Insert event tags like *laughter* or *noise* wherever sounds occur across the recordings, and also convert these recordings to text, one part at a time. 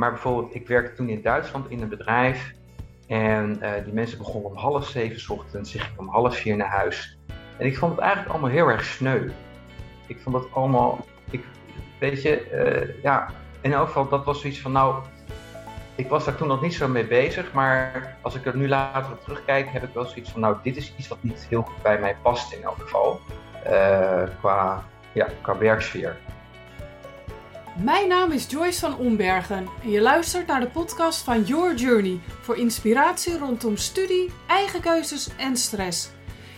maar bijvoorbeeld, ik werkte toen in Duitsland in een bedrijf. En uh, die mensen begonnen om half zeven ochtends, zich om half vier naar huis. En ik vond het eigenlijk allemaal heel erg sneu. Ik vond het allemaal, ik, weet je, uh, ja, in elk geval, dat was zoiets van, nou, ik was daar toen nog niet zo mee bezig, maar als ik er nu later op terugkijk, heb ik wel zoiets van, nou, dit is iets wat niet heel goed bij mij past in elk geval, uh, qua, ja, qua werksfeer. Mijn naam is Joyce van Ombergen en je luistert naar de podcast van Your Journey voor inspiratie rondom studie, eigen keuzes en stress.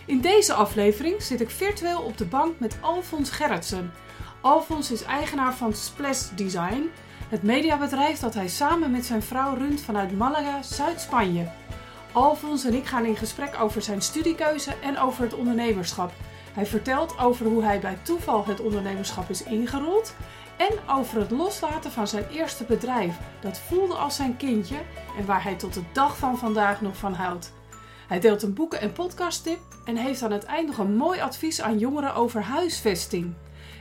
In deze aflevering zit ik virtueel op de bank met Alfons Gerritsen. Alfons is eigenaar van Splash Design, het mediabedrijf dat hij samen met zijn vrouw runt vanuit Malaga, Zuid-Spanje. Alfons en ik gaan in gesprek over zijn studiekeuze en over het ondernemerschap. Hij vertelt over hoe hij bij toeval het ondernemerschap is ingerold en over het loslaten van zijn eerste bedrijf. Dat voelde als zijn kindje en waar hij tot de dag van vandaag nog van houdt. Hij deelt een boeken- en podcasttip en heeft aan het eind nog een mooi advies aan jongeren over huisvesting.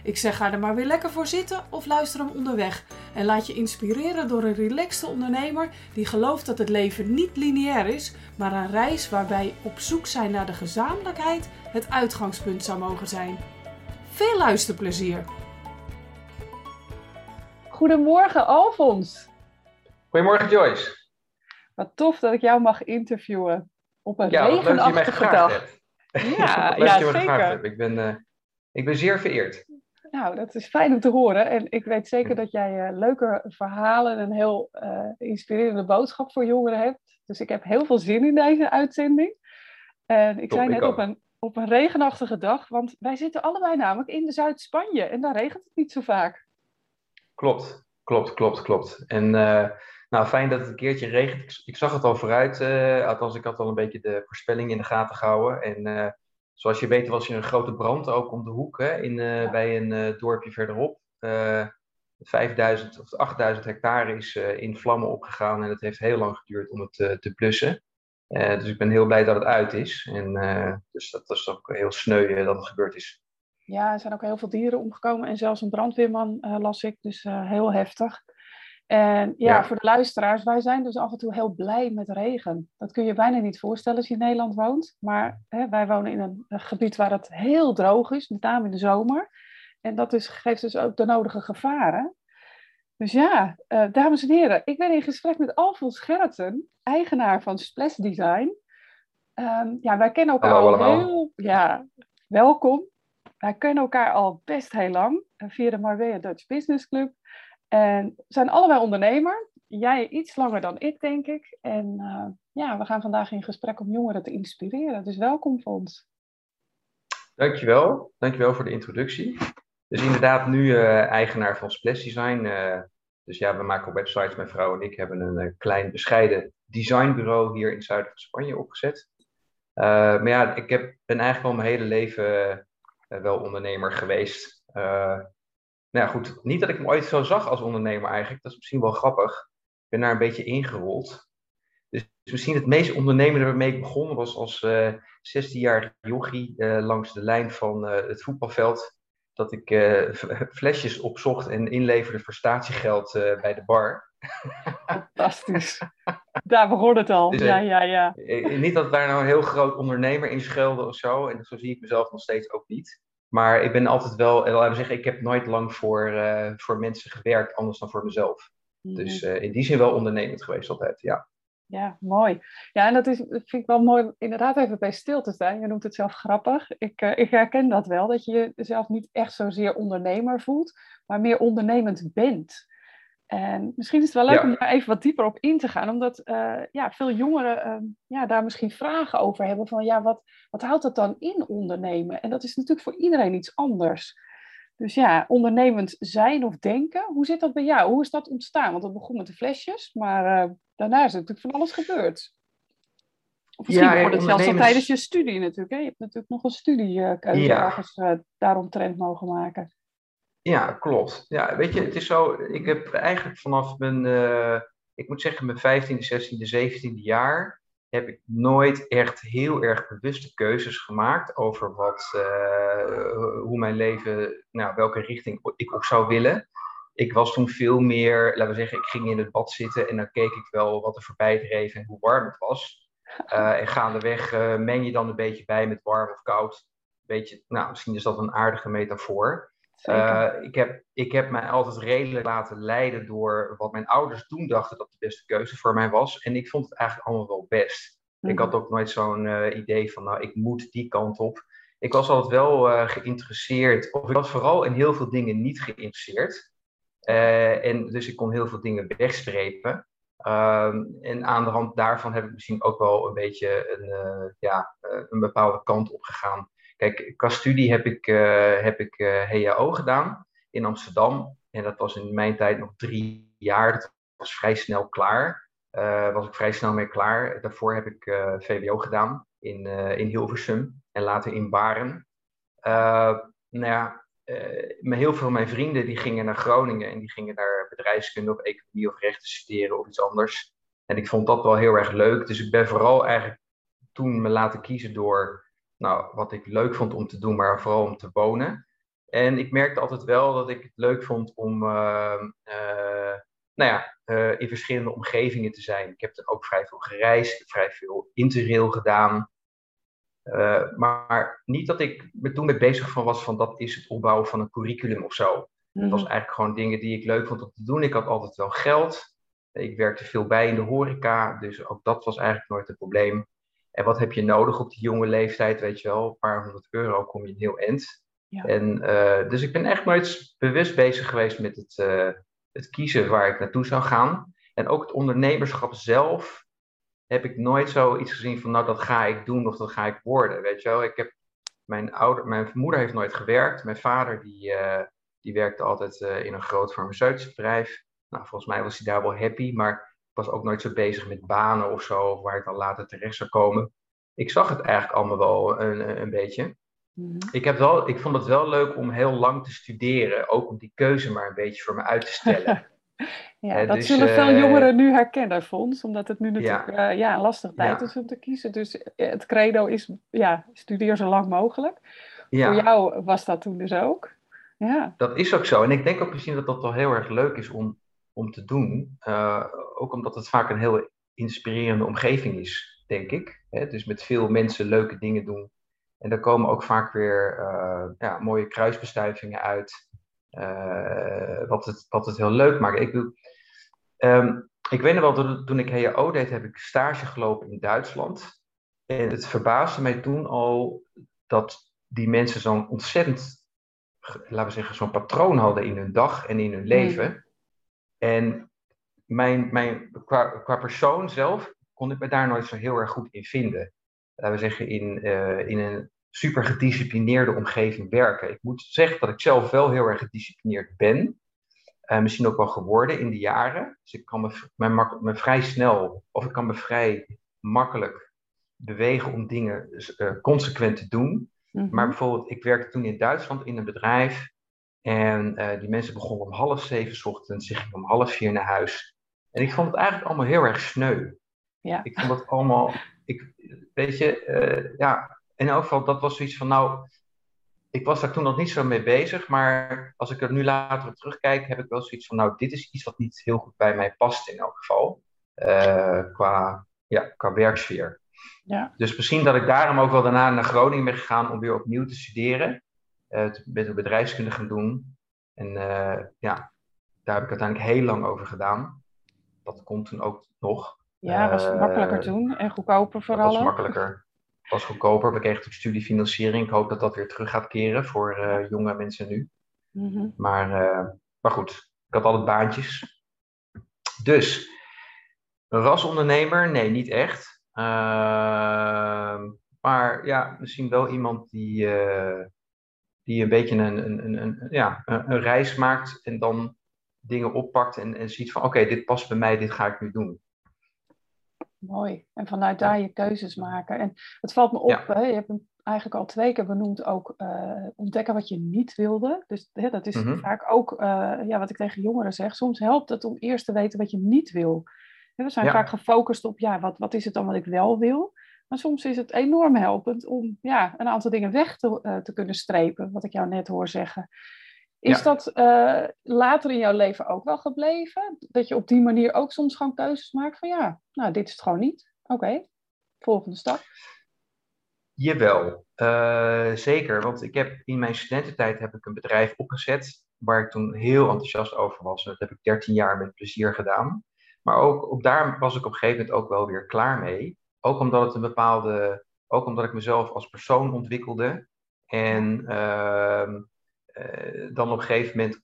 Ik zeg ga er maar weer lekker voor zitten of luister hem onderweg. En laat je inspireren door een relaxte ondernemer die gelooft dat het leven niet lineair is, maar een reis waarbij op zoek zijn naar de gezamenlijkheid het uitgangspunt zou mogen zijn. Veel luisterplezier! Goedemorgen Alfons. Goedemorgen Joyce. Wat tof dat ik jou mag interviewen op een ja, regenachtige dag. Ja, *laughs* ja, zeker. Ik ben, uh, ik ben zeer vereerd. Nou, dat is fijn om te horen. En ik weet zeker dat jij uh, leuke verhalen en een heel uh, inspirerende boodschap voor jongeren hebt. Dus ik heb heel veel zin in deze uitzending. En ik Top, zei net op een, op een regenachtige dag, want wij zitten allebei namelijk in de Zuid-Spanje en daar regent het niet zo vaak. Klopt, klopt, klopt, klopt. En uh, nou, fijn dat het een keertje regent. Ik, ik zag het al vooruit, uh, althans ik had al een beetje de voorspelling in de gaten gehouden. En uh, zoals je weet was er een grote brand ook om de hoek hè, in, bij een dorpje verderop. 5000 of 8000 hectare is in vlammen opgegaan en het heeft heel lang geduurd om het te blussen. dus ik ben heel blij dat het uit is. En, dus dat is ook heel sneu dat het gebeurd is. Ja, er zijn ook heel veel dieren omgekomen en zelfs een brandweerman uh, las ik, dus uh, heel heftig. En ja, ja, voor de luisteraars, wij zijn dus af en toe heel blij met regen. Dat kun je bijna niet voorstellen als je in Nederland woont. Maar hè, wij wonen in een, een, gebied waar het heel droog is, met name in de zomer. En dat is, geeft dus ook de nodige gevaren. Dus ja, uh, dames en heren, ik ben in gesprek met Alfons Gerritsen, eigenaar van Splash Design. Um, ja, wij kennen elkaar Hallo, al heel... Ja, welkom wij kennen elkaar al best heel lang eh, via de Marbella Dutch Business Club. En zijn allebei ondernemer. Jij iets langer dan ik, denk ik. En uh, ja, we gaan vandaag in gesprek om jongeren te inspireren. Dus welkom voor ons. Dankjewel. Dankjewel voor de introductie. Dus inderdaad nu uh, eigenaar van Splash Design. Dus ja, we maken websites. Mijn vrouw en ik hebben een klein bescheiden designbureau hier in het zuiden van Spanje opgezet. maar ja, ik heb, ben eigenlijk al mijn hele leven eh, wel ondernemer geweest. Uh, nou ja, goed, niet dat ik me ooit zo zag als ondernemer eigenlijk. Dat is misschien wel grappig. Ik ben daar een beetje ingerold. Dus misschien het meest ondernemende waarmee ik begon was als uh, eh, 16-jarige jochie langs de lijn van het voetbalveld. Dat ik *laughs* flesjes opzocht en inleverde voor statiegeld bij de bar. Fantastisch. Daar begon het al. Dus, ja, ja, ja. Niet dat daar nou een heel groot ondernemer in schuilde of zo. En zo zie ik mezelf nog steeds ook niet. Maar ik ben altijd wel, laten we zeggen, ik heb nooit lang voor, uh, voor mensen gewerkt, anders dan voor mezelf. Mhm. Dus uh, in die zin wel ondernemend geweest altijd, ja. Ja, mooi. Ja, en dat, is, dat vind ik wel mooi, inderdaad even bij stil te staan. Je noemt het zelf grappig. Ik, uh, ik herken dat wel, dat je jezelf niet echt zozeer ondernemer voelt, maar meer ondernemend bent. En misschien is het wel leuk om daar even wat dieper op in te gaan, omdat uh, ja, veel jongeren uh, ja, daar misschien vragen over hebben van ja, wat, wat houdt dat dan in ondernemen? En dat is natuurlijk voor iedereen iets anders. Dus ja, ondernemend zijn of denken, hoe zit dat bij jou? Hoe is dat ontstaan? Want het begon met de flesjes, maar uh, daarna is er natuurlijk van alles gebeurd. Of misschien ja, het zelfs al tijdens je studie natuurlijk. Hè? Je hebt natuurlijk nog een studiekeuze ja. ergens daaromtrend mogen maken. Ja, klopt. Ja, weet je, het is zo, ik heb eigenlijk vanaf mijn, uh, ik moet zeggen, mijn 15e, 16e, 17e jaar, heb ik nooit echt heel erg bewuste keuzes gemaakt over wat, uh, hoe mijn leven, nou, welke richting ik op zou willen. ik was toen veel meer, laten we zeggen, ik ging in het bad zitten en dan keek ik wel wat er voorbij dreef en hoe warm het was. Uh, *laughs* en gaandeweg meng je dan een beetje bij met warm of koud. Beetje, nou, misschien is dat een aardige metafoor. Uh, ik, heb, ik heb mij altijd redelijk laten leiden door wat mijn ouders toen dachten dat de beste keuze voor mij was. En ik vond het eigenlijk allemaal wel best. Ik had mhm. ook nooit zo'n idee van, nou, ik moet die kant op. Ik was altijd wel geïnteresseerd, of ik was vooral in heel veel dingen niet geïnteresseerd. en dus ik kon heel veel dingen wegstrepen. Um, en aan de hand daarvan heb ik misschien ook wel een beetje een, ja, een bepaalde kant op gegaan. Kijk, qua studie heb ik, uh, heb ik HAO gedaan in Amsterdam. En dat was in mijn tijd nog drie jaar. Dat was vrij snel klaar. was ik vrij snel mee klaar. Daarvoor heb ik VWO gedaan in, in Hilversum en later in Baren. nou ja, uh, heel veel van mijn vrienden die gingen naar Groningen en die gingen daar bedrijfskunde of economie of rechten studeren of iets anders. En ik vond dat wel heel erg leuk. Dus ik ben vooral eigenlijk toen me laten kiezen door nou, wat ik leuk vond om te doen, maar vooral om te wonen. En ik merkte altijd wel dat ik het leuk vond om uh, uh, nou ja, in verschillende omgevingen te zijn. Ik heb er ook vrij veel gereisd, vrij veel interrail gedaan. Uh, maar niet dat ik me toen mee bezig van was van dat is het opbouwen van een curriculum of zo. Het was mhm. eigenlijk gewoon dingen die ik leuk vond om te doen. Ik had altijd wel geld. Ik werkte veel bij in de horeca, dus ook dat was eigenlijk nooit een probleem. En wat heb je nodig op die jonge leeftijd, weet je wel? Een paar honderd euro kom je een heel eind. Ja. En, uh, dus ik ben echt nooit bewust bezig geweest met het, uh, het kiezen waar ik naartoe zou gaan. En ook het ondernemerschap zelf heb ik nooit zoiets gezien van, nou, dat ga ik doen of dat ga ik worden. Weet je wel, ik heb, mijn, ouder, mijn moeder heeft nooit gewerkt. Mijn vader, die, uh, die werkte altijd in een groot farmaceutisch bedrijf. Nou, volgens mij was hij daar wel happy, maar was ook nooit zo bezig met banen of zo, waar ik dan later terecht zou komen. Ik zag het eigenlijk allemaal wel een, een beetje. Mm ik, heb wel, ik vond het wel leuk om heel lang te studeren, ook om die keuze maar een beetje voor me uit te stellen. *laughs* Ja, dat dus, zullen veel eh, jongeren nu herkennen, Fons, omdat het nu natuurlijk ja. Uh, ja een lastige tijd is om te kiezen. Dus eh, het credo is, ja, studeer zo lang mogelijk. Voor jou was dat toen dus ook. Ja. Dat is ook zo. En ik denk ook misschien dat dat wel heel erg leuk is om, om te doen. Uh, ook omdat het vaak een heel inspirerende omgeving is, denk ik. Hè? Dus met veel mensen leuke dingen doen. En daar komen ook vaak weer ja, mooie kruisbestuivingen uit. Uh, wat, het, wat het heel leuk maakt. Ik, bedoel, um, ik weet nog wel, toen ik HAO deed, heb ik stage gelopen in Duitsland. En het verbaasde mij toen al dat die mensen zo'n ontzettend, laten we zeggen, zo'n patroon hadden in hun dag en in hun leven. En mijn, mijn, qua, qua persoon zelf kon ik me daar nooit zo heel erg goed in vinden. Laten we zeggen, in, uh, in een super gedisciplineerde omgeving werken. Ik moet zeggen dat ik zelf wel heel erg gedisciplineerd ben. Uh, misschien ook wel geworden in de jaren. Dus ik kan me, me, me, vrij snel, of ik kan me vrij makkelijk bewegen om dingen uh, consequent te doen. Mhm. Maar bijvoorbeeld, ik werkte toen in Duitsland in een bedrijf. En uh, die mensen begonnen om half zeven s ochtends, ze gingen om half vier naar huis. En ik vond het eigenlijk allemaal heel erg sneu. Ja. Ik vond het allemaal, ik, weet je, ja, in elk geval, dat was zoiets van, nou, ik was daar toen nog niet zo mee bezig, maar als ik er nu later op terugkijk, heb ik wel zoiets van, nou, dit is iets wat niet heel goed bij mij past in elk geval, uh, qua, ja, qua werksfeer. Ja. Dus misschien dat ik daarom ook wel daarna naar Groningen ben gegaan om weer opnieuw te studeren, uh, met een bedrijfskunde gaan doen. En uh, ja, daar heb ik uiteindelijk heel lang over gedaan. Dat komt toen ook nog. Ja, was makkelijker toen en goedkoper vooral. Dat was makkelijker *laughs* was goedkoper. We kregen ook studiefinanciering. Ik hoop dat dat weer terug gaat keren voor uh, jonge mensen nu. Mhm. maar, uh, maar goed, ik had altijd baantjes. Dus, rasondernemer? Nee, niet echt. Uh, maar ja, misschien wel iemand die, die een beetje een, een, een, een, ja, een, een, reis maakt en dan dingen oppakt en, en ziet van oké, dit past bij mij, dit ga ik nu doen. Mooi. En vanuit daar je keuzes maken. En het valt me op, hè, je hebt hem eigenlijk al twee keer benoemd, ook uh, ontdekken wat je niet wilde. Dus hè, dat is mhm. vaak ook uh, ja, wat ik tegen jongeren zeg. Soms helpt het om eerst te weten wat je niet wil. we zijn vaak gefocust op, ja, wat, wat is het dan wat ik wel wil? Maar soms is het enorm helpend om ja, een aantal dingen weg te, uh, te kunnen strepen, wat ik jou net hoor zeggen. Is dat uh, later in jouw leven ook wel gebleven? Dat je op die manier ook soms gewoon keuzes maakt van ja, nou dit is het gewoon niet. Oké, volgende stap. Jawel, uh, zeker. Want ik heb in mijn studententijd heb ik een bedrijf opgezet waar ik toen heel enthousiast over was. En dat heb ik 13 jaar met plezier gedaan. Maar ook op daar was ik op een gegeven moment ook wel weer klaar mee. Ook omdat het een bepaalde, ook omdat ik mezelf als persoon ontwikkelde. En uh, dan op een gegeven moment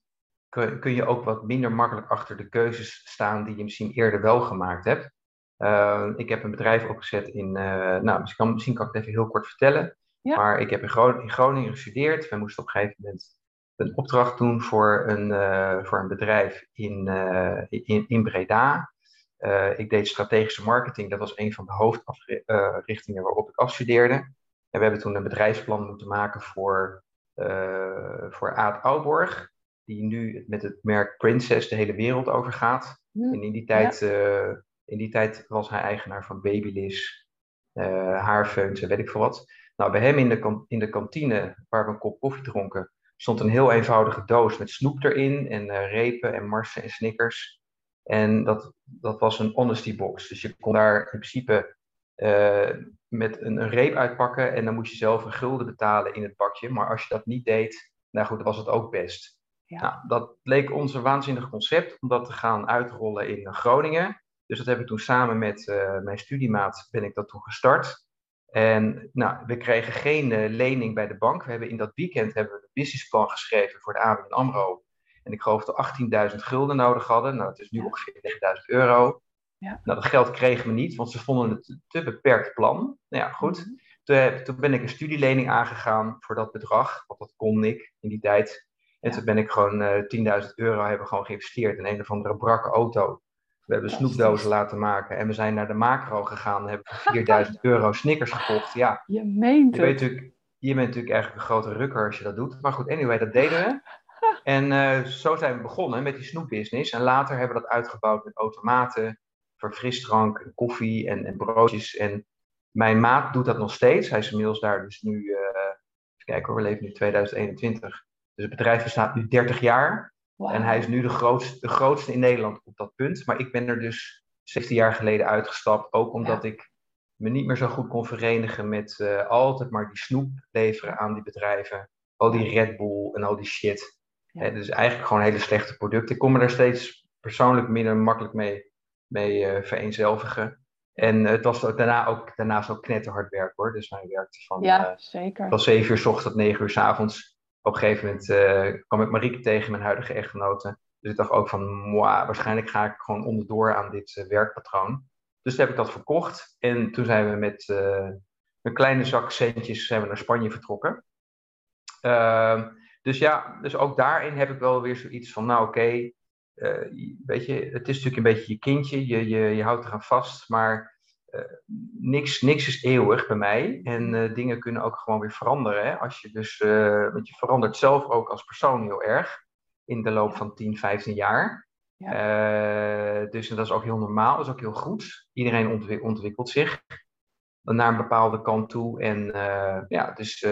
kun, kun, je ook wat minder makkelijk achter de keuzes staan die je misschien eerder wel gemaakt hebt. Uh, ik heb een bedrijf opgezet in, uh, nou misschien kan, misschien kan ik het even heel kort vertellen. Ja. Maar ik heb in, Gron in, Groningen gestudeerd. We moesten op een gegeven moment een opdracht doen voor een, uh, voor een bedrijf in, in, in Breda. Ik deed strategische marketing. Dat was een van de hoofdrichtingen waarop ik afstudeerde. En we hebben toen een bedrijfsplan moeten maken voor, voor Aad Oudborg. Die nu met het merk Princess de hele wereld overgaat. Ja. En in die tijd... Ja in die tijd was hij eigenaar van Babyliss, uh, haarfeuns en weet ik veel wat. Nou, bij hem in de, in de kantine, waar we een kop koffie dronken, stond een heel eenvoudige doos met snoep erin en uh, repen en marsen en snickers. En dat, dat was een honesty box. Dus je kon daar in principe uh, met een, een, reep uitpakken en dan moest je zelf een gulden betalen in het bakje. Maar als je dat niet deed, nou goed, dan was het ook best. Ja. Nou, dat leek ons een waanzinnig concept om dat te gaan uitrollen in Groningen. Dus dat heb ik toen samen met uh, mijn studiemaat ben ik dat toen gestart. En nou, we kregen geen uh, lening bij de bank. We hebben in dat weekend hebben we een businessplan geschreven voor de ABN AMRO. En ik geloof dat we 18.000 gulden nodig hadden. Nou, dat is nu ongeveer 9.000 euro. Ja. Nou, dat geld kregen we niet, want ze vonden het een te beperkt plan. Nou ja, goed. -hmm. toen, toen, ben ik een studielening aangegaan voor dat bedrag, want dat kon ik in die tijd. En ja. toen ben ik gewoon uh, eh, 10.000 euro hebben gewoon geïnvesteerd in een of andere brakke auto. We hebben snoepdozen laten maken en we zijn naar de macro gegaan en hebben *laughs* 4000 euro Snickers gekocht. Ja, je meent je, weet natuurlijk, je bent natuurlijk eigenlijk een grote rukker als je dat doet. Maar goed, anyway, dat deden we. En uh, zo zijn we begonnen met die snoepbusiness. En later hebben we dat uitgebouwd met automaten voor frisdrank, koffie en, en broodjes. En mijn maat doet dat nog steeds. Hij is inmiddels daar dus nu, uh, even kijken hoor, we leven nu 2021. Dus het bedrijf bestaat nu 30 jaar. Wow. En hij is nu de grootste, de grootste in Nederland op dat punt. Maar ik ben er dus 16 jaar geleden uitgestapt. Ook omdat ja. ik me niet meer zo goed kon verenigen met uh, altijd maar die snoep leveren aan die bedrijven. Al die Red Bull en al die shit. Hè, dus eigenlijk gewoon hele slechte producten. Ik kon me daar steeds persoonlijk minder makkelijk mee, mee uh, vereenzelvigen. En het was daarna ook, daarnaast ook knetterhard werk hoor. Dus hij werkte van, ja, uh, zeker. van 7 uur s ochtends tot 9 uur s avonds op een gegeven moment uh, kwam ik Marieke tegen, mijn huidige echtgenote. Dus ik dacht ook van, waarschijnlijk ga ik gewoon onderdoor aan dit werkpatroon. Dus toen heb ik dat verkocht. En toen zijn we met een kleine zak centjes zijn we naar Spanje vertrokken. Dus ja, dus ook daarin heb ik wel weer zoiets van, nou oké, okay, weet je, het is natuurlijk een beetje je kindje, je, je, je houdt eraan vast, maar uh, niks, niks is eeuwig bij mij. En uh, dingen kunnen ook gewoon weer veranderen. Hè? Als je dus, want je verandert zelf ook als persoon heel erg in de loop van 10, 15 jaar. Ja. dus dat is ook heel normaal, dat is ook heel goed. Iedereen ontwik ontwikkelt zich naar een bepaalde kant toe. En, ja, dus,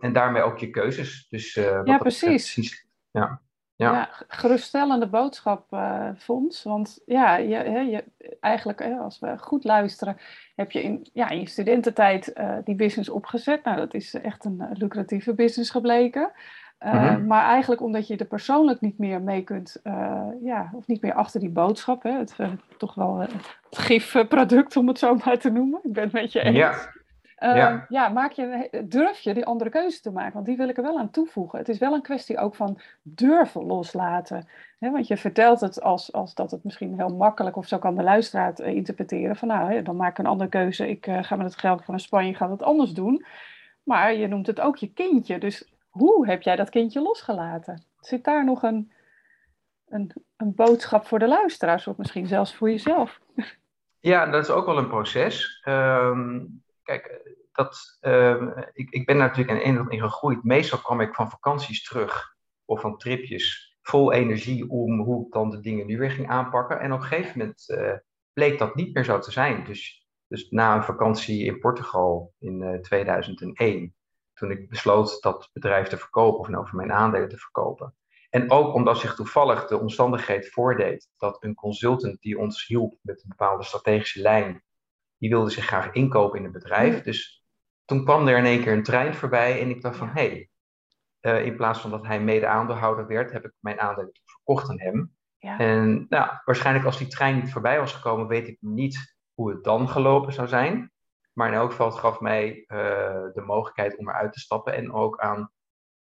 en daarmee ook je keuzes. Dus, ja, precies. precies. Ja. Ja. ja, geruststellende boodschap, uh, Fons. Want ja, je, je, eigenlijk als we goed luisteren, heb je in, ja, in je studententijd uh, die business opgezet. Nou, dat is echt een lucratieve business gebleken. Uh, mm-hmm. Maar eigenlijk omdat je er persoonlijk niet meer mee kunt, ja, of niet meer achter die boodschap, hè, het, toch wel het gifproduct om het zo maar te noemen. Ik ben het met je eens. Ja. Uh, ja. ja, maak je, durf je die andere keuze te maken? Want die wil ik er wel aan toevoegen. Het is wel een kwestie ook van durven loslaten. want je vertelt het als, als dat het misschien heel makkelijk, of zo kan de luisteraar het uh, interpreteren. Van nou, dan maak ik een andere keuze. Ik uh, ga met het geld van Spanje, ga het anders doen. Maar je noemt het ook je kindje. Dus hoe heb jij dat kindje losgelaten? Zit daar nog een, een, een boodschap voor de luisteraars, of misschien zelfs voor jezelf? Ja, dat is ook wel een proces. Um, kijk, dat, uh, ik, ik ben natuurlijk in, in gegroeid. Meestal kwam ik van vakanties terug of van tripjes vol energie om hoe ik dan de dingen nu weer ging aanpakken. En op een gegeven moment uh, bleek dat niet meer zo te zijn. Dus, dus na een vakantie in Portugal in uh, eh, 2001, toen ik besloot dat bedrijf te verkopen of nou mijn aandelen te verkopen. En ook omdat zich toevallig de omstandigheid voordeed dat een consultant die ons hielp met een bepaalde strategische lijn, die wilde zich graag inkopen in het bedrijf. Dus toen kwam er in één keer een trein voorbij en ik dacht van hé, hey, eh, in plaats van dat hij mede aandeelhouder werd, heb ik mijn aandelen verkocht aan hem. Ja. En nou, waarschijnlijk als die trein niet voorbij was gekomen, weet ik niet hoe het dan gelopen zou zijn. Maar in elk geval, het gaf mij uh, de mogelijkheid om eruit te stappen en ook aan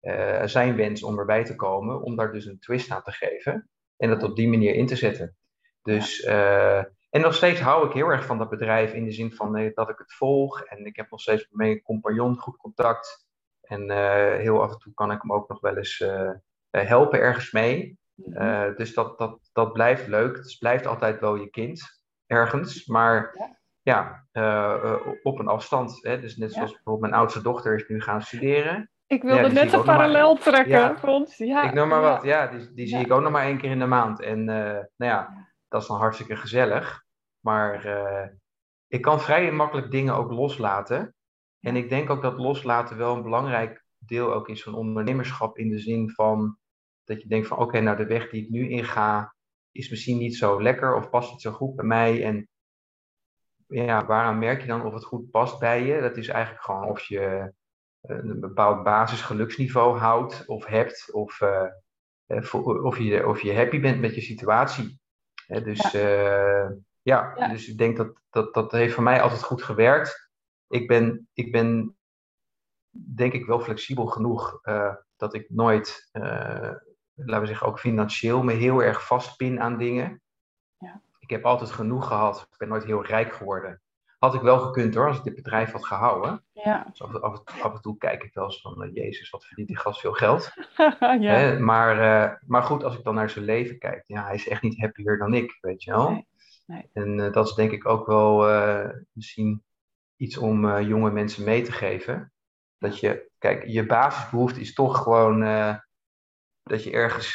uh, zijn wens om erbij te komen, om daar dus een twist aan te geven en dat op die manier in te zetten. Dus, en nog steeds hou ik heel erg van dat bedrijf in de zin van dat ik het volg en ik heb nog steeds met mijn compagnon goed contact. En heel af en toe kan ik hem ook nog wel eens helpen ergens mee. Mhm. dus dat, dat, dat blijft leuk. Het blijft altijd wel je kind ergens. Maar ja, ja op een afstand. Hè? Dus net zoals bijvoorbeeld mijn oudste dochter is nu gaan studeren. Ik wilde net een parallel trekken, ja, Ja, ik noem maar wat, ja, die, die zie ik ook nog maar één keer in de maand. En uh, nou ja, dat is dan hartstikke gezellig. Maar uh, ik kan vrij makkelijk dingen ook loslaten. En ik denk ook dat loslaten wel een belangrijk deel ook is van ondernemerschap. In de zin van dat je denkt van oké, nou de weg die ik nu inga is misschien niet zo lekker of past niet zo goed bij mij. En ja, waaraan merk je dan of het goed past bij je? Dat is eigenlijk gewoon of je een bepaald basisgeluksniveau houdt of hebt, of, uh, of, je, of je happy bent met je situatie. dus ja. Uh, ja, ja, dus ik denk dat, dat dat heeft voor mij altijd goed gewerkt. Ik ben, ik ben denk ik wel flexibel genoeg uh, dat ik nooit, laten we zeggen, ook financieel me heel erg vastpin aan dingen. Ja. Ik heb altijd genoeg gehad. Ik ben nooit heel rijk geworden. Had ik wel gekund hoor, als ik dit bedrijf had gehouden. Ja. Dus af, af, af, en toe kijk ik wel eens van, uh, Jezus, wat verdient die gast veel geld. *laughs* ja. maar, uh, maar goed, als ik dan naar zijn leven kijk, ja, hij is echt niet happier dan ik, weet je wel. Nee. Nee. En uh, dat is denk ik ook wel misschien iets om jonge mensen mee te geven. Dat je, kijk, je basisbehoefte is toch gewoon dat je ergens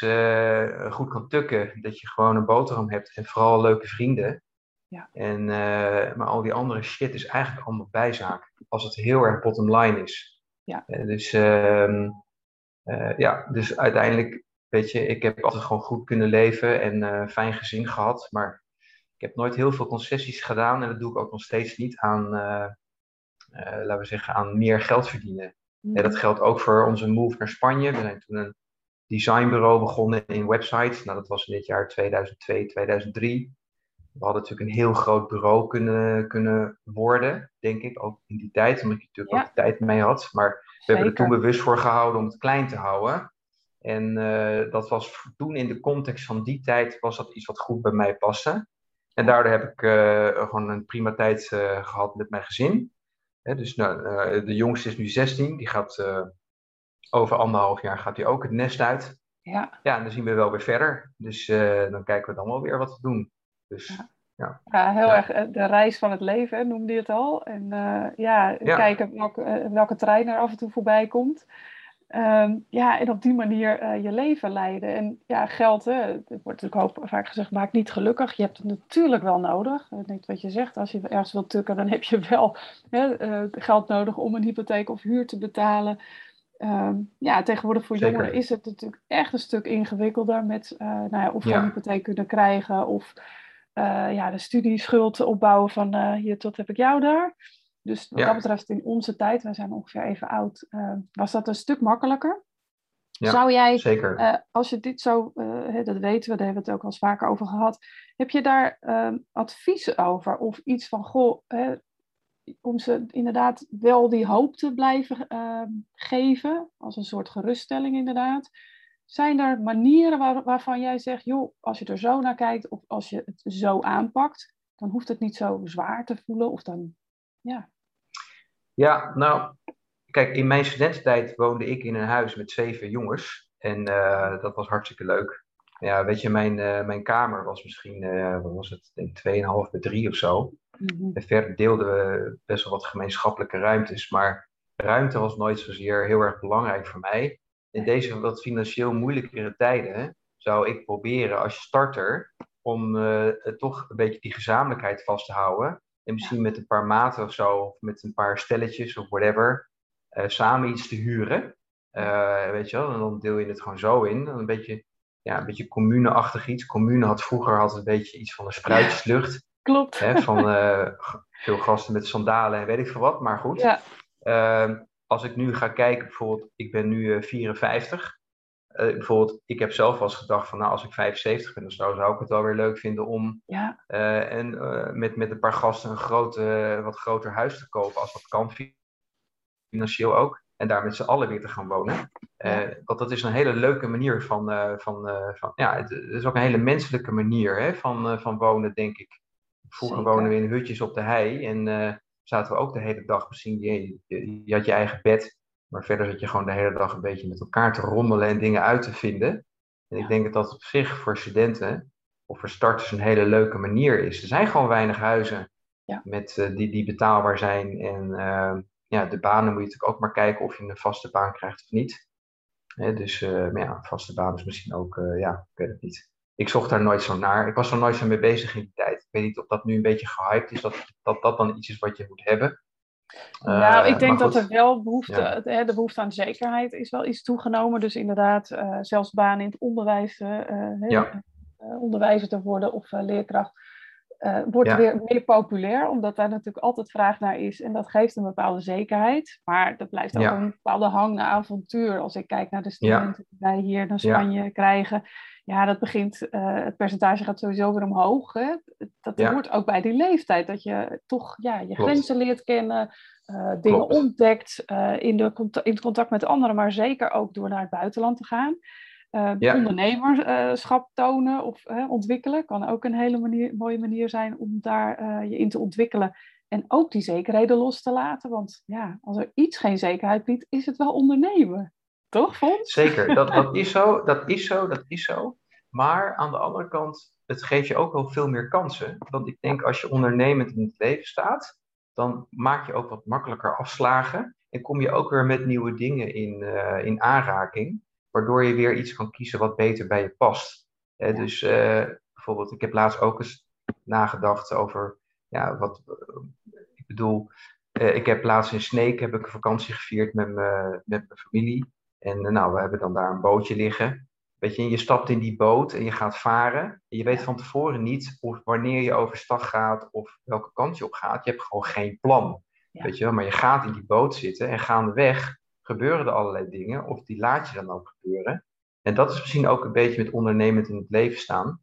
goed kan tukken. Dat je gewoon een boterham hebt en vooral leuke vrienden. Ja. En, uh, maar al die andere shit is eigenlijk allemaal bijzaak. Als het heel erg bottom line is. Ja. Uh, dus, uh, ja, dus uiteindelijk, weet je, ik heb altijd gewoon goed kunnen leven en fijn gezin gehad. Maar ik heb nooit heel veel concessies gedaan. En dat doe ik ook nog steeds niet aan, laten we zeggen, aan meer geld verdienen. Mm. dat geldt ook voor onze move naar Spanje. We zijn toen een designbureau begonnen in websites. Nou, dat was in het jaar 2002, 2003 we hadden natuurlijk een heel groot bureau kunnen, kunnen worden, denk ik, ook in die tijd, omdat ik natuurlijk ook de tijd mee had. Maar we hebben er toen bewust voor gehouden om het klein te houden. En uh, dat was toen in de context van die tijd, was dat iets wat goed bij mij paste. En daardoor heb ik uh, gewoon een prima tijd uh, gehad met mijn gezin. Dus nou, de jongste is nu 16, die gaat over anderhalf jaar gaat hij ook het nest uit. Ja. ja, en dan zien we wel weer verder. Dus dan kijken we dan wel weer wat te doen. Dus, ja. Ja. ja. heel erg eh, de reis van het leven, noemde je het al. En uh, ja, kijken welke, welke trein er af en toe voorbij komt. Um, ja, en op die manier uh, je leven leiden. En ja, geld, hè, het wordt natuurlijk vaak gezegd, maakt niet gelukkig. Je hebt het natuurlijk wel nodig. Ik denk wat je zegt, als je ergens wilt tukken, dan heb je wel hè, geld nodig om een hypotheek of huur te betalen. Um, ja, tegenwoordig voor Zeker. jongeren is het natuurlijk echt een stuk ingewikkelder met nou ja, of je een hypotheek kunnen krijgen of uh, ja, de studieschuld opbouwen van uh, hier tot heb ik jou daar. Dus wat dat betreft in onze tijd, wij zijn ongeveer even oud, uh, was dat een stuk makkelijker. Ja, Zou jij, zeker. als je dit zo, dat weten we, daar hebben we het ook al eens vaker over gehad, heb je daar ehm, advies over? Of iets van, goh, om ze inderdaad wel die hoop te blijven ehm, geven, als een soort geruststelling inderdaad. Zijn er manieren waar, waarvan jij zegt, joh, als je er zo naar kijkt of als je het zo aanpakt, dan hoeft het niet zo zwaar te voelen of dan, ja. Ja, nou, kijk, in mijn studententijd woonde ik in een huis met zeven jongens en uh, dat was hartstikke leuk. Ja, weet je, mijn, uh, mijn kamer was misschien, uh, wat was het, denk 2,5 bij 3 of zo. Mm -hmm. En verder deelden we best wel wat gemeenschappelijke ruimtes, maar ruimte was nooit zozeer heel erg belangrijk voor mij in deze wat financieel moeilijkere tijden zou ik proberen als starter om toch een beetje die gezamenlijkheid vast te houden. En misschien met een paar maten of zo, of met een paar stelletjes of whatever, samen iets te huren. weet je wel, en dan deel je het gewoon zo in. een beetje, ja, een beetje commune-achtig iets. Commune had vroeger had een beetje iets van een spruitjeslucht. Klopt. Hè, van veel gasten met sandalen en weet ik veel wat, maar goed. Ja. Ehm, als ik nu ga kijken, bijvoorbeeld, ik ben nu 54. Uh, bijvoorbeeld, ik heb zelf wel eens gedacht van, nou, als ik 75 ben, dan zou, zou ik het wel weer leuk vinden om ja. uh, en, uh, met, met een paar gasten een groot, wat groter huis te kopen, als dat kan, financieel ook. En daar met z'n allen weer te gaan wonen. Ja. want dat is een hele leuke manier van, van, van ja, het, is ook een hele menselijke manier hè, van, van wonen, denk ik. Vroeger Zeker. wonen we in hutjes op de hei en zaten we ook de hele dag misschien, je, je, je had je eigen bed, maar verder zat je gewoon de hele dag een beetje met elkaar te rommelen en dingen uit te vinden. En ik denk dat dat op zich voor studenten of voor starters een hele leuke manier is. Er zijn gewoon weinig huizen ja. met, uh, die, die betaalbaar zijn. En uh, ja, de banen moet je natuurlijk ook maar kijken of je een vaste baan krijgt of niet. Hè, dus uh, maar ja, een vaste baan is misschien ook, ja, ik weet het niet. Ik zocht daar nooit zo naar. Ik was er nooit zo mee bezig in die tijd. Ik weet niet of dat nu een beetje gehyped is, dat dat, dat dan iets is wat je moet hebben. Nou, ik denk dat er wel behoefte, ja. de, de behoefte aan zekerheid is wel iets toegenomen. Dus inderdaad, uh, zelfs banen in het onderwijs, ja. uh, onderwijzer te worden of leerkracht, wordt ja. weer meer populair, omdat daar natuurlijk altijd vraag naar is. En dat geeft een bepaalde zekerheid. Maar dat blijft ook een bepaalde hang naar avontuur. Als ik kijk naar de studenten die wij hier naar Spanje krijgen. Ja, dat begint, het percentage gaat sowieso weer omhoog. Hè? Dat hoort ook bij die leeftijd. Dat je toch ja, je Klopt. grenzen leert kennen. Uh, dingen ontdekt in, de in het contact met anderen, maar zeker ook door naar het buitenland te gaan. Uh, Ja. Ondernemerschap tonen of ontwikkelen kan ook een hele manier, mooie manier zijn om daar je in te ontwikkelen. En ook die zekerheden los te laten. Want ja, als er iets geen zekerheid biedt, is het wel ondernemen. Toch, Fons? Zeker, dat, dat *laughs* is zo, dat is zo, dat is zo. Maar aan de andere kant, het geeft je ook wel veel meer kansen. Want ik denk als je ondernemend in het leven staat, dan maak je ook wat makkelijker afslagen. En kom je ook weer met nieuwe dingen in, uh, in aanraking. Waardoor je weer iets kan kiezen wat beter bij je past. Dus uh, bijvoorbeeld, ik heb laatst ook eens nagedacht over, ja, wat, ik bedoel, uh, ik heb laatst in Sneek heb ik een vakantie gevierd met, me, met mijn familie. En nou, we hebben dan daar een bootje liggen. Weet je, je stapt in die boot en je gaat varen. En je weet van tevoren niet of wanneer je overstag gaat of welke kant je op gaat. Je hebt gewoon geen plan. Ja. Weet je wel? Maar je gaat in die boot zitten en gaandeweg gebeuren er allerlei dingen. Of die laat je dan ook gebeuren. En dat is misschien ook een beetje met ondernemend in het leven staan.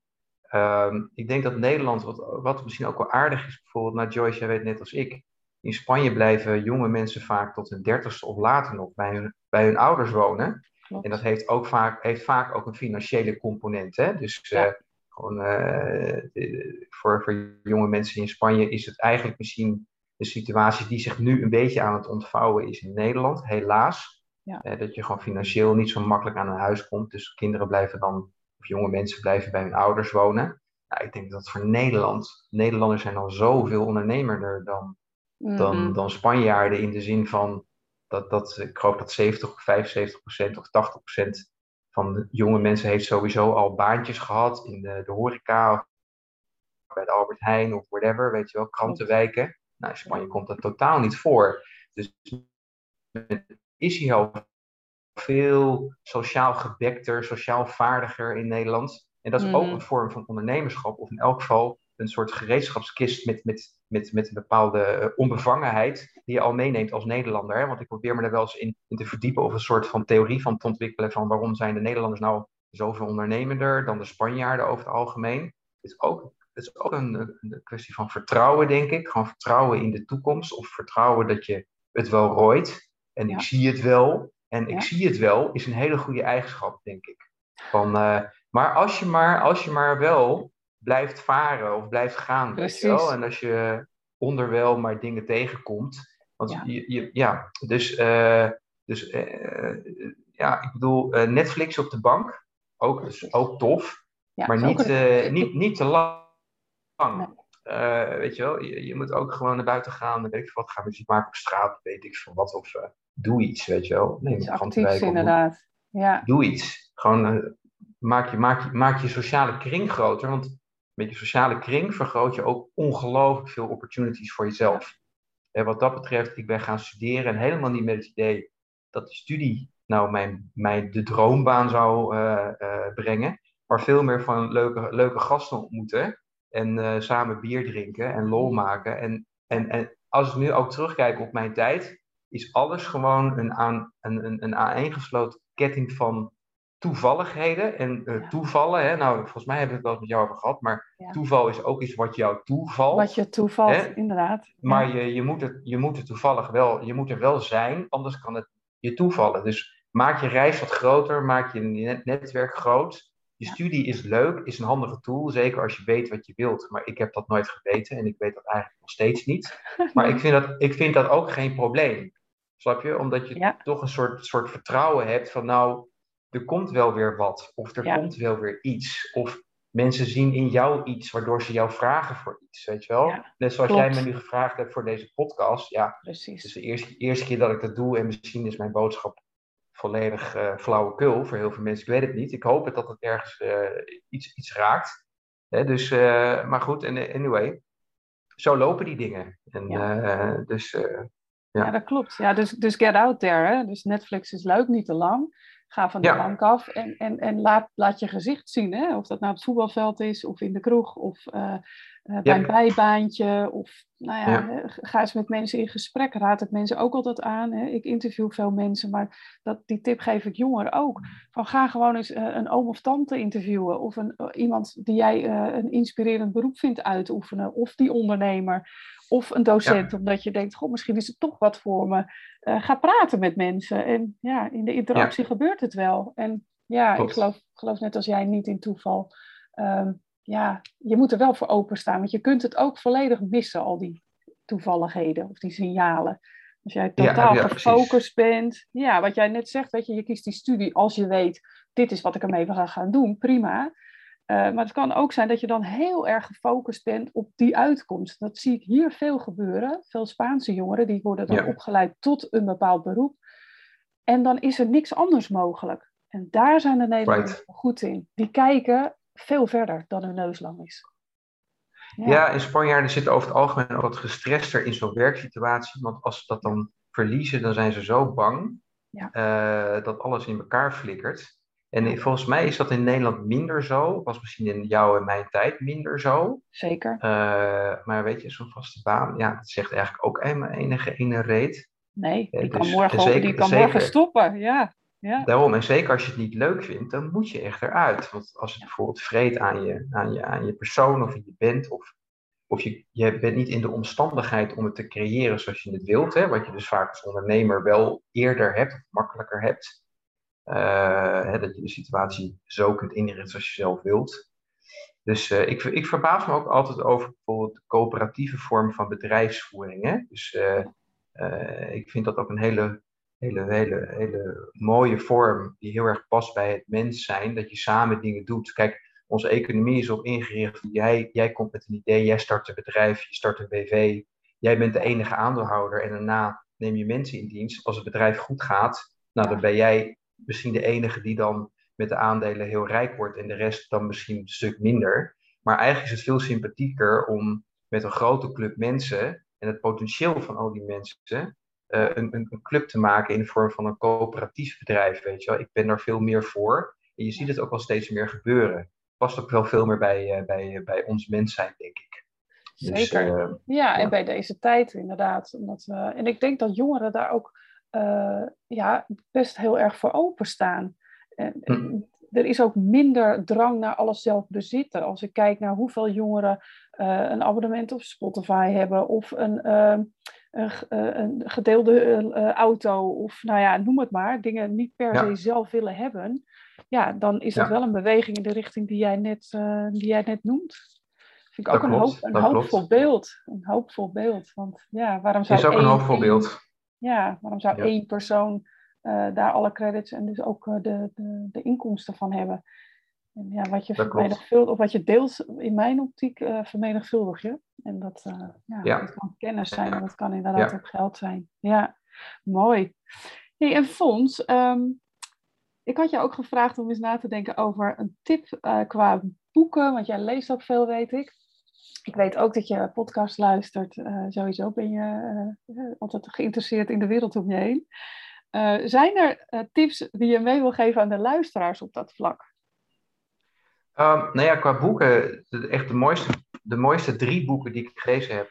Um, ik denk dat Nederland, wat, wat misschien ook wel aardig is, bijvoorbeeld, nou Joyce, jij weet net als ik. In Spanje blijven jonge mensen vaak tot hun dertigste of later nog bij hun, bij hun ouders wonen. Klopt. En dat heeft, ook vaak, heeft vaak ook een financiële component. Hè? Dus Ja. uh, gewoon, uh, de, voor, voor jonge mensen in Spanje is het eigenlijk misschien de situatie die zich nu een beetje aan het ontvouwen is in Nederland, helaas. Ja. Uh, dat je gewoon financieel niet zo makkelijk aan een huis komt. Dus kinderen blijven dan, of jonge mensen blijven bij hun ouders wonen. Nou, ik denk dat voor Nederland, Nederlanders zijn al zoveel ondernemerder dan, dan, Mhm. dan Spanjaarden in de zin van dat, dat ik geloof dat 70 of 75 procent of 80 procent van de jonge mensen heeft sowieso al baantjes gehad in de, de horeca of bij de Albert Heijn of whatever, weet je wel, krantenwijken. Nou, in Spanje komt dat totaal niet voor. Dus is hij al veel sociaal gebekter, sociaal vaardiger in Nederland. En dat is ook een vorm van ondernemerschap, of in elk geval een soort gereedschapskist met, met, met, met een bepaalde eh, onbevangenheid die je al meeneemt als Nederlander. Hè? Want ik probeer me er wel eens in, in te verdiepen of een soort van theorie van te ontwikkelen van waarom zijn de Nederlanders nou zoveel ondernemender dan de Spanjaarden over het algemeen. Het is ook, het is ook een, een kwestie van vertrouwen, denk ik. Gewoon vertrouwen in de toekomst of vertrouwen dat je het wel rooit. En Ja. ik zie het wel. En ik Ja. zie het wel is een hele goede eigenschap, denk ik. Van, uh, maar, als je maar als je maar wel blijft varen of blijft gaan. Weet je wel? En als je onderwel maar dingen tegenkomt. Want Ja. Je, je, ja, dus, uh, dus uh, ja, ik bedoel, eh, Netflix op de bank, ook, dus ook tof. Ja, maar niet, uh, niet, niet te lang. Nee. Uh, weet je wel, je, je, moet ook gewoon naar buiten gaan. Weet ik wat, ga muziek maken op straat, weet ik veel wat. Of uh, doe iets, weet je wel. Nee, Iets actiefs inderdaad. Ja, doe iets. Gewoon uh, maak, je, maak, je, maak je sociale kring groter. Want met je sociale kring vergroot je ook ongelooflijk veel opportunities voor jezelf. En wat dat betreft, ik ben gaan studeren en helemaal niet met het idee dat die studie nou mijn, mijn de droombaan zou brengen. Maar veel meer van leuke, leuke gasten ontmoeten. En samen bier drinken en lol maken. En, en, en als ik nu ook terugkijk op mijn tijd, is alles gewoon een, aan, een, een, een aaneengesloten ketting van toevalligheden en uh, toevallen. Hè? Nou, volgens mij hebben we het wel met jou over gehad, maar toeval is ook iets wat jou toevalt. Wat je toevalt, inderdaad. Maar je, je, moet het, je moet het toevallig wel, je moet er wel zijn, anders kan het je toevallen. Dus maak je reis wat groter, maak je netwerk groot. Je studie is leuk, is een handige tool, zeker als je weet wat je wilt. Maar ik heb dat nooit geweten en ik weet dat eigenlijk nog steeds niet. *laughs* Maar ik vind dat, ik vind dat ook geen probleem. Snap je? Omdat je toch een soort, soort vertrouwen hebt van nou, er komt wel weer wat. Of er komt wel weer iets. Of mensen zien in jou iets waardoor ze jou vragen voor iets. Weet je wel? Net zoals jij me nu gevraagd hebt voor deze podcast. Ja, precies. Het is de eerste, eerste keer dat ik dat doe en misschien is mijn boodschap volledig uh, flauwekul voor heel veel mensen. Ik weet het niet. Ik hoop het dat het ergens uh, iets, iets raakt. Hè, dus, uh, maar goed, anyway. Zo lopen die dingen. En, ja. dus ja. ja, dat klopt. Ja, dus, dus get out there. Hè? Dus Netflix is leuk, niet te lang. Ga van de bank af en, en, en laat, laat je gezicht zien. Hè? Of dat nou op het voetbalveld is, of in de kroeg, of uh, uh, bij een bijbaantje. Of nou ja, ga eens met mensen in gesprek. Raad het mensen ook altijd aan. Hè? Ik interview veel mensen, maar dat, die tip geef ik jongeren ook. Van ga gewoon eens uh, een oom of tante interviewen. Of een, iemand die jij een inspirerend beroep vindt uitoefenen. Of die ondernemer. Of een docent, omdat je denkt, goh, misschien is het toch wat voor me. Ga praten met mensen. En ja, in de interactie gebeurt het wel. En ja, ik geloof, geloof net als jij niet in toeval. Ehm, ja, je moet er wel voor openstaan. Want je kunt het ook volledig missen, al die toevalligheden of die signalen. Als jij totaal ja, gefocust bent. Ja, wat jij net zegt, weet je, je kiest die studie als je weet, dit is wat ik ermee ga gaan doen, prima. Eh, maar het kan ook zijn dat je dan heel erg gefocust bent op die uitkomst. Dat zie ik hier veel gebeuren. Veel Spaanse jongeren die worden dan opgeleid tot een bepaald beroep. En dan is er niks anders mogelijk. En daar zijn de Nederlanders goed in. Die kijken veel verder dan hun neus lang is. Ja, ja en Spanjaarden zitten over het algemeen ook wat gestrester in zo'n werksituatie. Want als ze dat dan verliezen, dan zijn ze zo bang ja. uh, dat alles in elkaar flikkert. En volgens mij is dat in Nederland minder zo. Was misschien in jouw en mijn tijd minder zo. Zeker. Uh, maar weet je, zo'n vaste baan, ja, dat zegt eigenlijk ook eenmaal enige ene reet. Nee, die kan, dus, morgen, zeker, die kan morgen stoppen, ja. Ja. Daarom, en zeker als je het niet leuk vindt, dan moet je echt eruit. Want als het bijvoorbeeld vreet aan je, aan je, aan je persoon of je bent, of, of je, je bent niet in de omstandigheid om het te creëren zoals je het wilt, hè, wat je dus vaak als ondernemer wel eerder hebt of makkelijker hebt uh, hè, dat je de situatie zo kunt inrichten zoals je zelf wilt. Dus uh, ik, ik verbaas me ook altijd over bijvoorbeeld de coöperatieve vorm van bedrijfsvoering. Hè? Dus uh, ik vind dat ook een hele, hele, hele, hele mooie vorm die heel erg past bij het mens zijn. Dat je samen dingen doet. Kijk, onze economie is op ingericht. Jij, jij komt met een idee, jij start een bedrijf, je start een BV. Jij bent de enige aandeelhouder en daarna neem je mensen in dienst. Als het bedrijf goed gaat, nou, dan ben jij misschien de enige die dan met de aandelen heel rijk wordt en de rest dan misschien een stuk minder. Maar eigenlijk is het veel sympathieker om met een grote club mensen en het potentieel van al die mensen uh, een, een, club te maken in de vorm van een coöperatief bedrijf. Weet je wel. Ik ben daar veel meer voor. En je ziet het ook wel steeds meer gebeuren. Past ook wel veel meer bij, uh, bij, bij ons mens zijn, denk ik. Dus, Zeker. Uh, ja, en bij deze tijd inderdaad. Omdat en ik denk dat jongeren daar ook ja, best heel erg voor openstaan. En, hm. Er is ook minder drang naar alles zelf bezitten. Als ik kijk naar hoeveel jongeren uh, een abonnement op Spotify hebben of een, uh, een, een, gedeelde auto of nou ja, noem het maar, dingen niet per se zelf willen hebben. Ja, dan is ja. dat wel een beweging in de richting die jij net, die jij net noemt. Vind ik ook een, hoop, een hoopvol beeld. Een hoopvol beeld. Want ja, waarom zou is ook een hoopvol beeld ja, waarom zou één persoon uh, daar alle credits en dus ook uh, de, de, de, inkomsten van hebben? En ja, wat je vermenigvuldigt, of wat je deelt, in mijn optiek, uh, vermenigvuldig je. En dat, ja, ja. dat kan kennis zijn en dat kan inderdaad ook geld zijn. Ja, mooi. Hey, en Fons, um, ik had je ook gevraagd om eens na te denken over een tip qua boeken, want jij leest ook veel, weet ik. ik weet ook dat je podcast luistert. Uh, sowieso ben je uh, altijd geïnteresseerd in de wereld om je heen. Zijn er tips die je mee wil geven aan de luisteraars op dat vlak? Um, nou ja, qua boeken, echt de mooiste, de mooiste drie boeken die ik gelezen heb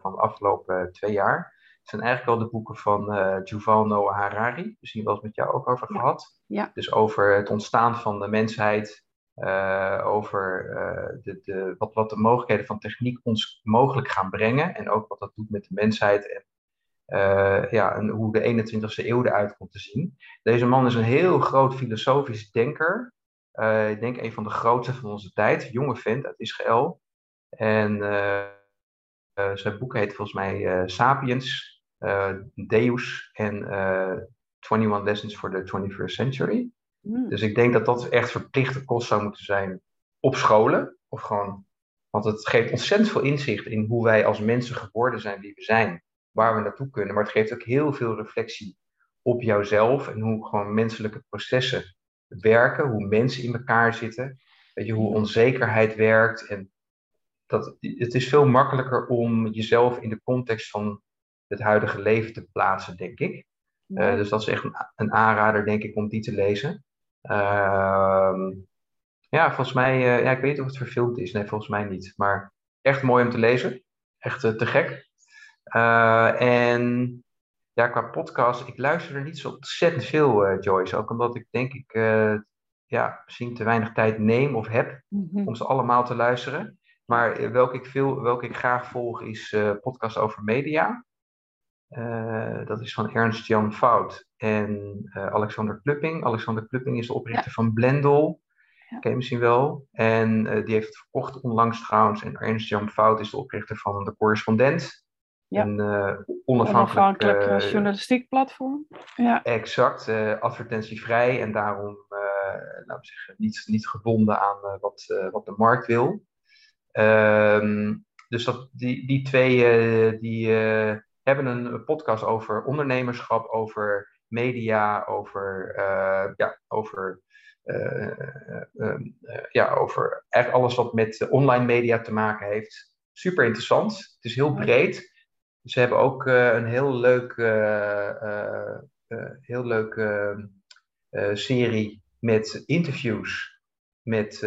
van de afgelopen twee jaar, zijn eigenlijk wel de boeken van uh, Yuval Noah Harari. Misschien wel eens met jou ook over gehad. Ja. Dus over het ontstaan van de mensheid, uh, over uh, de, de, wat, wat de mogelijkheden van techniek ons mogelijk gaan brengen. En ook wat dat doet met de mensheid. En, uh, ja, en hoe de 21ste eeuw eruit komt te zien. Deze man is een heel groot filosofisch denker. Ik denk een van de grootste van onze tijd. Jonge vent uit Israël. En zijn boek heet volgens mij Sapiens, Deus en 21 Lessons for the 21st Century. Hmm. Dus ik denk dat dat echt verplichte kost zou moeten zijn op scholen. Of gewoon, want het geeft ontzettend veel inzicht in hoe wij als mensen geworden zijn wie we zijn. Waar we naartoe kunnen. Maar het geeft ook heel veel reflectie op jouzelf. En hoe gewoon menselijke processen werken. Hoe mensen in elkaar zitten. Weet je, hoe hmm. onzekerheid werkt. En dat, het is veel makkelijker om jezelf in de context van het huidige leven te plaatsen, denk ik. Uh, dus dat is echt een, een, aanrader, denk ik, om die te lezen. Ehm, ja, volgens mij, uh, ja, ik weet niet of het verfilmd is. Nee, volgens mij niet. Maar echt mooi om te lezen. Echt uh, te gek. En ja, qua podcast, ik luister er niet zo ontzettend veel, Joyce. Ook omdat ik denk ik ja, misschien te weinig tijd neem of heb mm -hmm. om ze allemaal te luisteren. Maar welke ik, veel, welke ik graag volg is podcast over media. Uh, dat is van Ernst Jan Fout en uh, Alexander Klupping. Alexander Klupping is de oprichter ja. van Blendel. Ja. Ken je misschien wel. En uh, die heeft het verkocht onlangs trouwens. En Ernst Jan Fout is de oprichter van De Correspondent. Ja. Een onafhankelijk, onafhankelijk journalistiek platform. Ja. Exact, advertentievrij en daarom laten we zeggen, niet, niet gebonden aan wat, wat de markt wil. Ehm, dus dat, die, die twee die, hebben een podcast over ondernemerschap, over media, over, uh, ja, over, uh, uh, ja, over eigenlijk alles wat met online media te maken heeft. Super interessant. Het is heel breed. Ze hebben ook een heel leuk, heel leuk serie met interviews met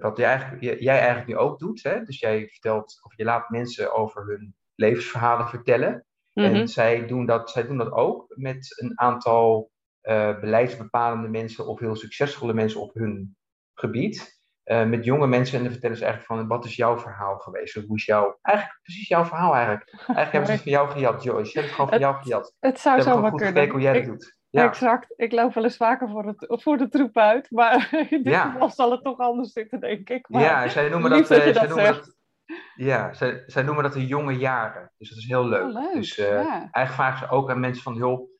wat jij eigenlijk, jij eigenlijk nu ook doet. Hè? Dus jij vertelt of je laat mensen over hun levensverhalen vertellen. En mhm. zij doen, dat, zij doen dat ook met een aantal uh, beleidsbepalende mensen of heel succesvolle mensen op hun gebied. Uh, met jonge mensen en dan vertellen ze eigenlijk van wat is jouw verhaal geweest? Hoe is jouw, eigenlijk precies jouw verhaal eigenlijk. Eigenlijk hebben ze het *laughs* van jou gejat, Joyce. Je hebt het gewoon van jou gejat. Het zou zo maar kunnen. hoe jij dat doet. Ja. Exact. Ik loop wel eens vaker voor, het, voor de troep uit, maar *laughs* in dit ja. geval zal het toch anders zitten, denk ik. Maar ja, zij noemen dat, uh, zij noemen dat ja, zij, zij noemen dat de jonge jaren. Dus dat is heel leuk. Oh, leuk. Dus uh, ja. eigenlijk vragen ze ook aan mensen van, joh,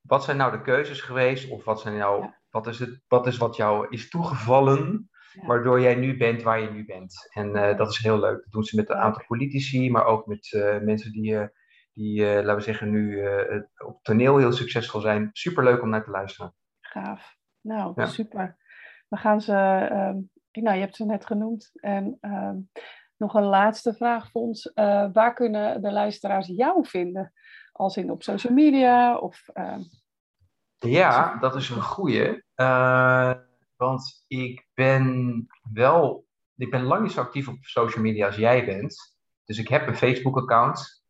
wat zijn nou de keuzes geweest? Of wat, zijn nou, wat, is het, wat is wat jou is toegevallen. Waardoor jij nu bent waar je nu bent? En uh, dat is heel leuk. Dat doen ze met een aantal politici, maar ook met uh, mensen die, die laten we zeggen, nu op toneel heel succesvol zijn. Superleuk om naar te luisteren. Gaaf. Nou, super. We gaan ze, nou, je hebt ze net genoemd. En um, nog een laatste vraag, Fons. Waar kunnen de luisteraars jou vinden? Als in op social media of... Uh... Ja, dat is een goeie. Uh, want ik ben wel... Ik ben lang niet zo actief op social media als jij bent. Dus ik heb een Facebook-account.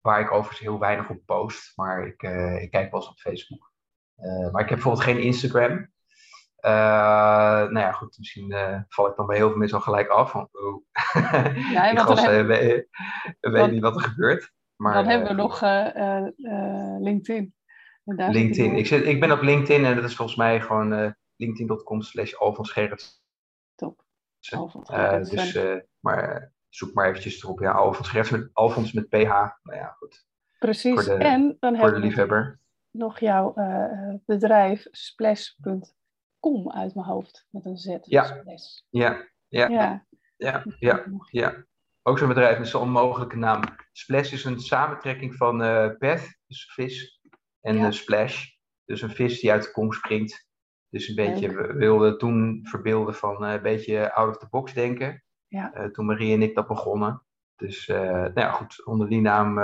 waar ik overigens heel weinig op post. Maar ik, ik kijk wel eens op Facebook. maar ik heb bijvoorbeeld geen Instagram. Nou ja, goed, misschien val ik dan bij heel veel mensen al gelijk af. Van, oh, ja, *laughs* die weet niet wat er gebeurt. Maar, dan hebben we nog LinkedIn. LinkedIn. Ik, zit, ik ben op LinkedIn en dat is volgens mij gewoon linkedin.com slash Gerrits. Top. dus, maar zoek maar eventjes erop. Ja, Alfons Gerrits met, Alfons met PH. Nou ja, goed. Precies. De, en dan voor de liefhebber. nog jouw bedrijf splash.com uit mijn hoofd met een Z. Ja. Ja. Ja. ja. Ja. Ja. ja. Ook zo'n bedrijf met zo'n onmogelijke naam. Splash is een samentrekking van uh, Beth, dus vis, en ja. Splash, dus een vis die uit de kom springt. Dus een beetje, we wilden toen verbeelden van uh, een beetje out of the box denken. Ja. toen Marie en ik dat begonnen. Dus nou ja, goed, onder die naam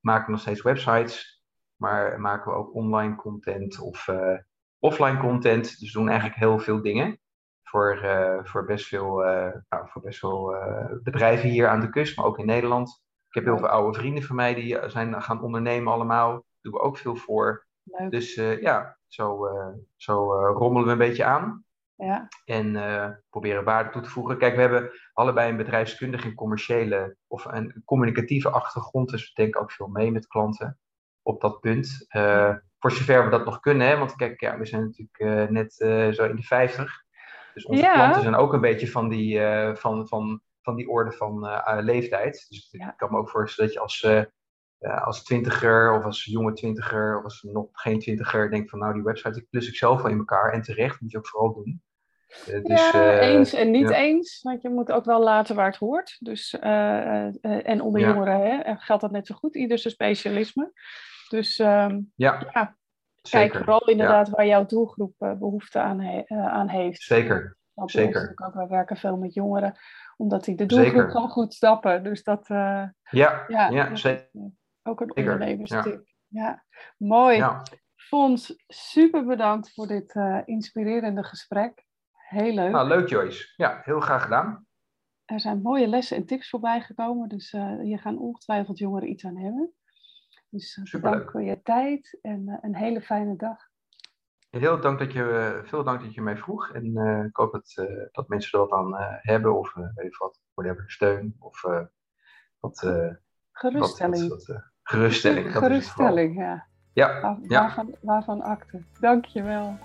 maken we nog steeds websites. Maar maken we ook online content of offline content. Dus we doen eigenlijk heel veel dingen voor, voor best veel, nou, voor best veel bedrijven hier aan de kust, maar ook in Nederland. Ik heb heel veel oude vrienden van mij die zijn gaan ondernemen allemaal. Doen we ook veel voor. Leuk. Dus ja, zo, zo rommelen we een beetje aan. Ja. En proberen waarde toe te voegen. Kijk, we hebben allebei een bedrijfskundige en commerciële of een communicatieve achtergrond. Dus we denken ook veel mee met klanten op dat punt. voor zover we dat nog kunnen. Hè? Want kijk, ja, we zijn natuurlijk net zo in de 50. Dus onze Ja. klanten zijn ook een beetje van die, eh, van, van, van die orde van eh, leeftijd. Dus Ja. ik kan me ook voorstellen dat je als, eh, als twintiger of als jonge twintiger of als nog geen twintiger denkt van nou die website klus ik zelf wel in elkaar. En terecht, moet je ook vooral doen. Eh, dus, ja, eh, eens en niet ja. eens. Want je moet ook wel laten waar het hoort. Dus, en onder Ja. jongeren hè, geldt dat net zo goed. Ieder zijn specialisme. Dus ehm, Ja, ja, kijk vooral inderdaad waar jouw doelgroep eh, behoefte aan, he- aan heeft. Zeker. Dat zeker. ook, wij werken veel met jongeren, omdat die de doelgroep gewoon goed snappen. Dus dat, Ja, ja, zeker. Ook een Zeker, ondernemerstip. Ja. mooi. Ja. Fons, super bedankt voor dit eh, inspirerende gesprek. Heel leuk. Nou, leuk Joyce. Ja, heel graag gedaan. Er zijn mooie lessen en tips voorbij gekomen, dus eh, hier gaan ongetwijfeld jongeren iets aan hebben. Dus eh, bedankt voor je tijd en een hele fijne dag. Heel dank dat je, veel dank dat je mij vroeg. En ik hoop dat, eh, dat mensen er wat aan hebben. Of weet ik wat, whatever, steun. Of wat, wat, Geruststelling. wat, wat, eh, geruststelling. Geruststelling, ja. Ja, Waar- ja. Waarvan, waarvan akte. Dank je wel.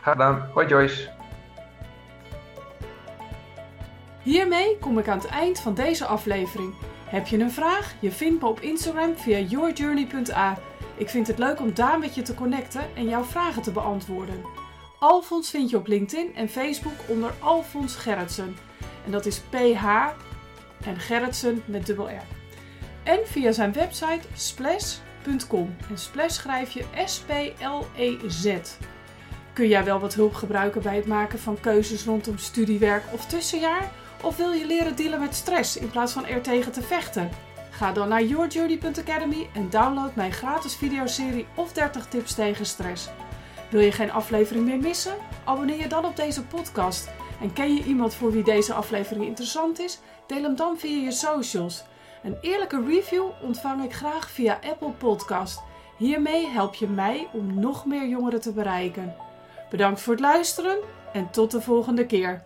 graag gedaan. Hoi Joyce. Hiermee kom ik aan het eind van deze aflevering. Heb je een vraag? Je vindt me op Instagram via yourjourney.a. Ik vind het leuk om daar met je te connecten en jouw vragen te beantwoorden. Alfons vind je op LinkedIn en Facebook onder Alfons Gerritsen. En dat is PH en Gerritsen met dubbel R. En via zijn website splash.com. En splash schrijf je S-P-L-E-Z. Kun jij wel wat hulp gebruiken bij het maken van keuzes rondom studiewerk of tussenjaar? Of wil je leren dealen met stress in plaats van er tegen te vechten? Ga dan naar yourjourney.academy en download mijn gratis videoserie of 30 tips tegen stress. Wil je geen aflevering meer missen? Abonneer je dan op deze podcast. En ken je iemand voor wie deze aflevering interessant is? Deel hem dan via je socials. Een eerlijke review ontvang ik graag via Apple Podcast. Hiermee help je mij om nog meer jongeren te bereiken. Bedankt voor het luisteren en tot de volgende keer.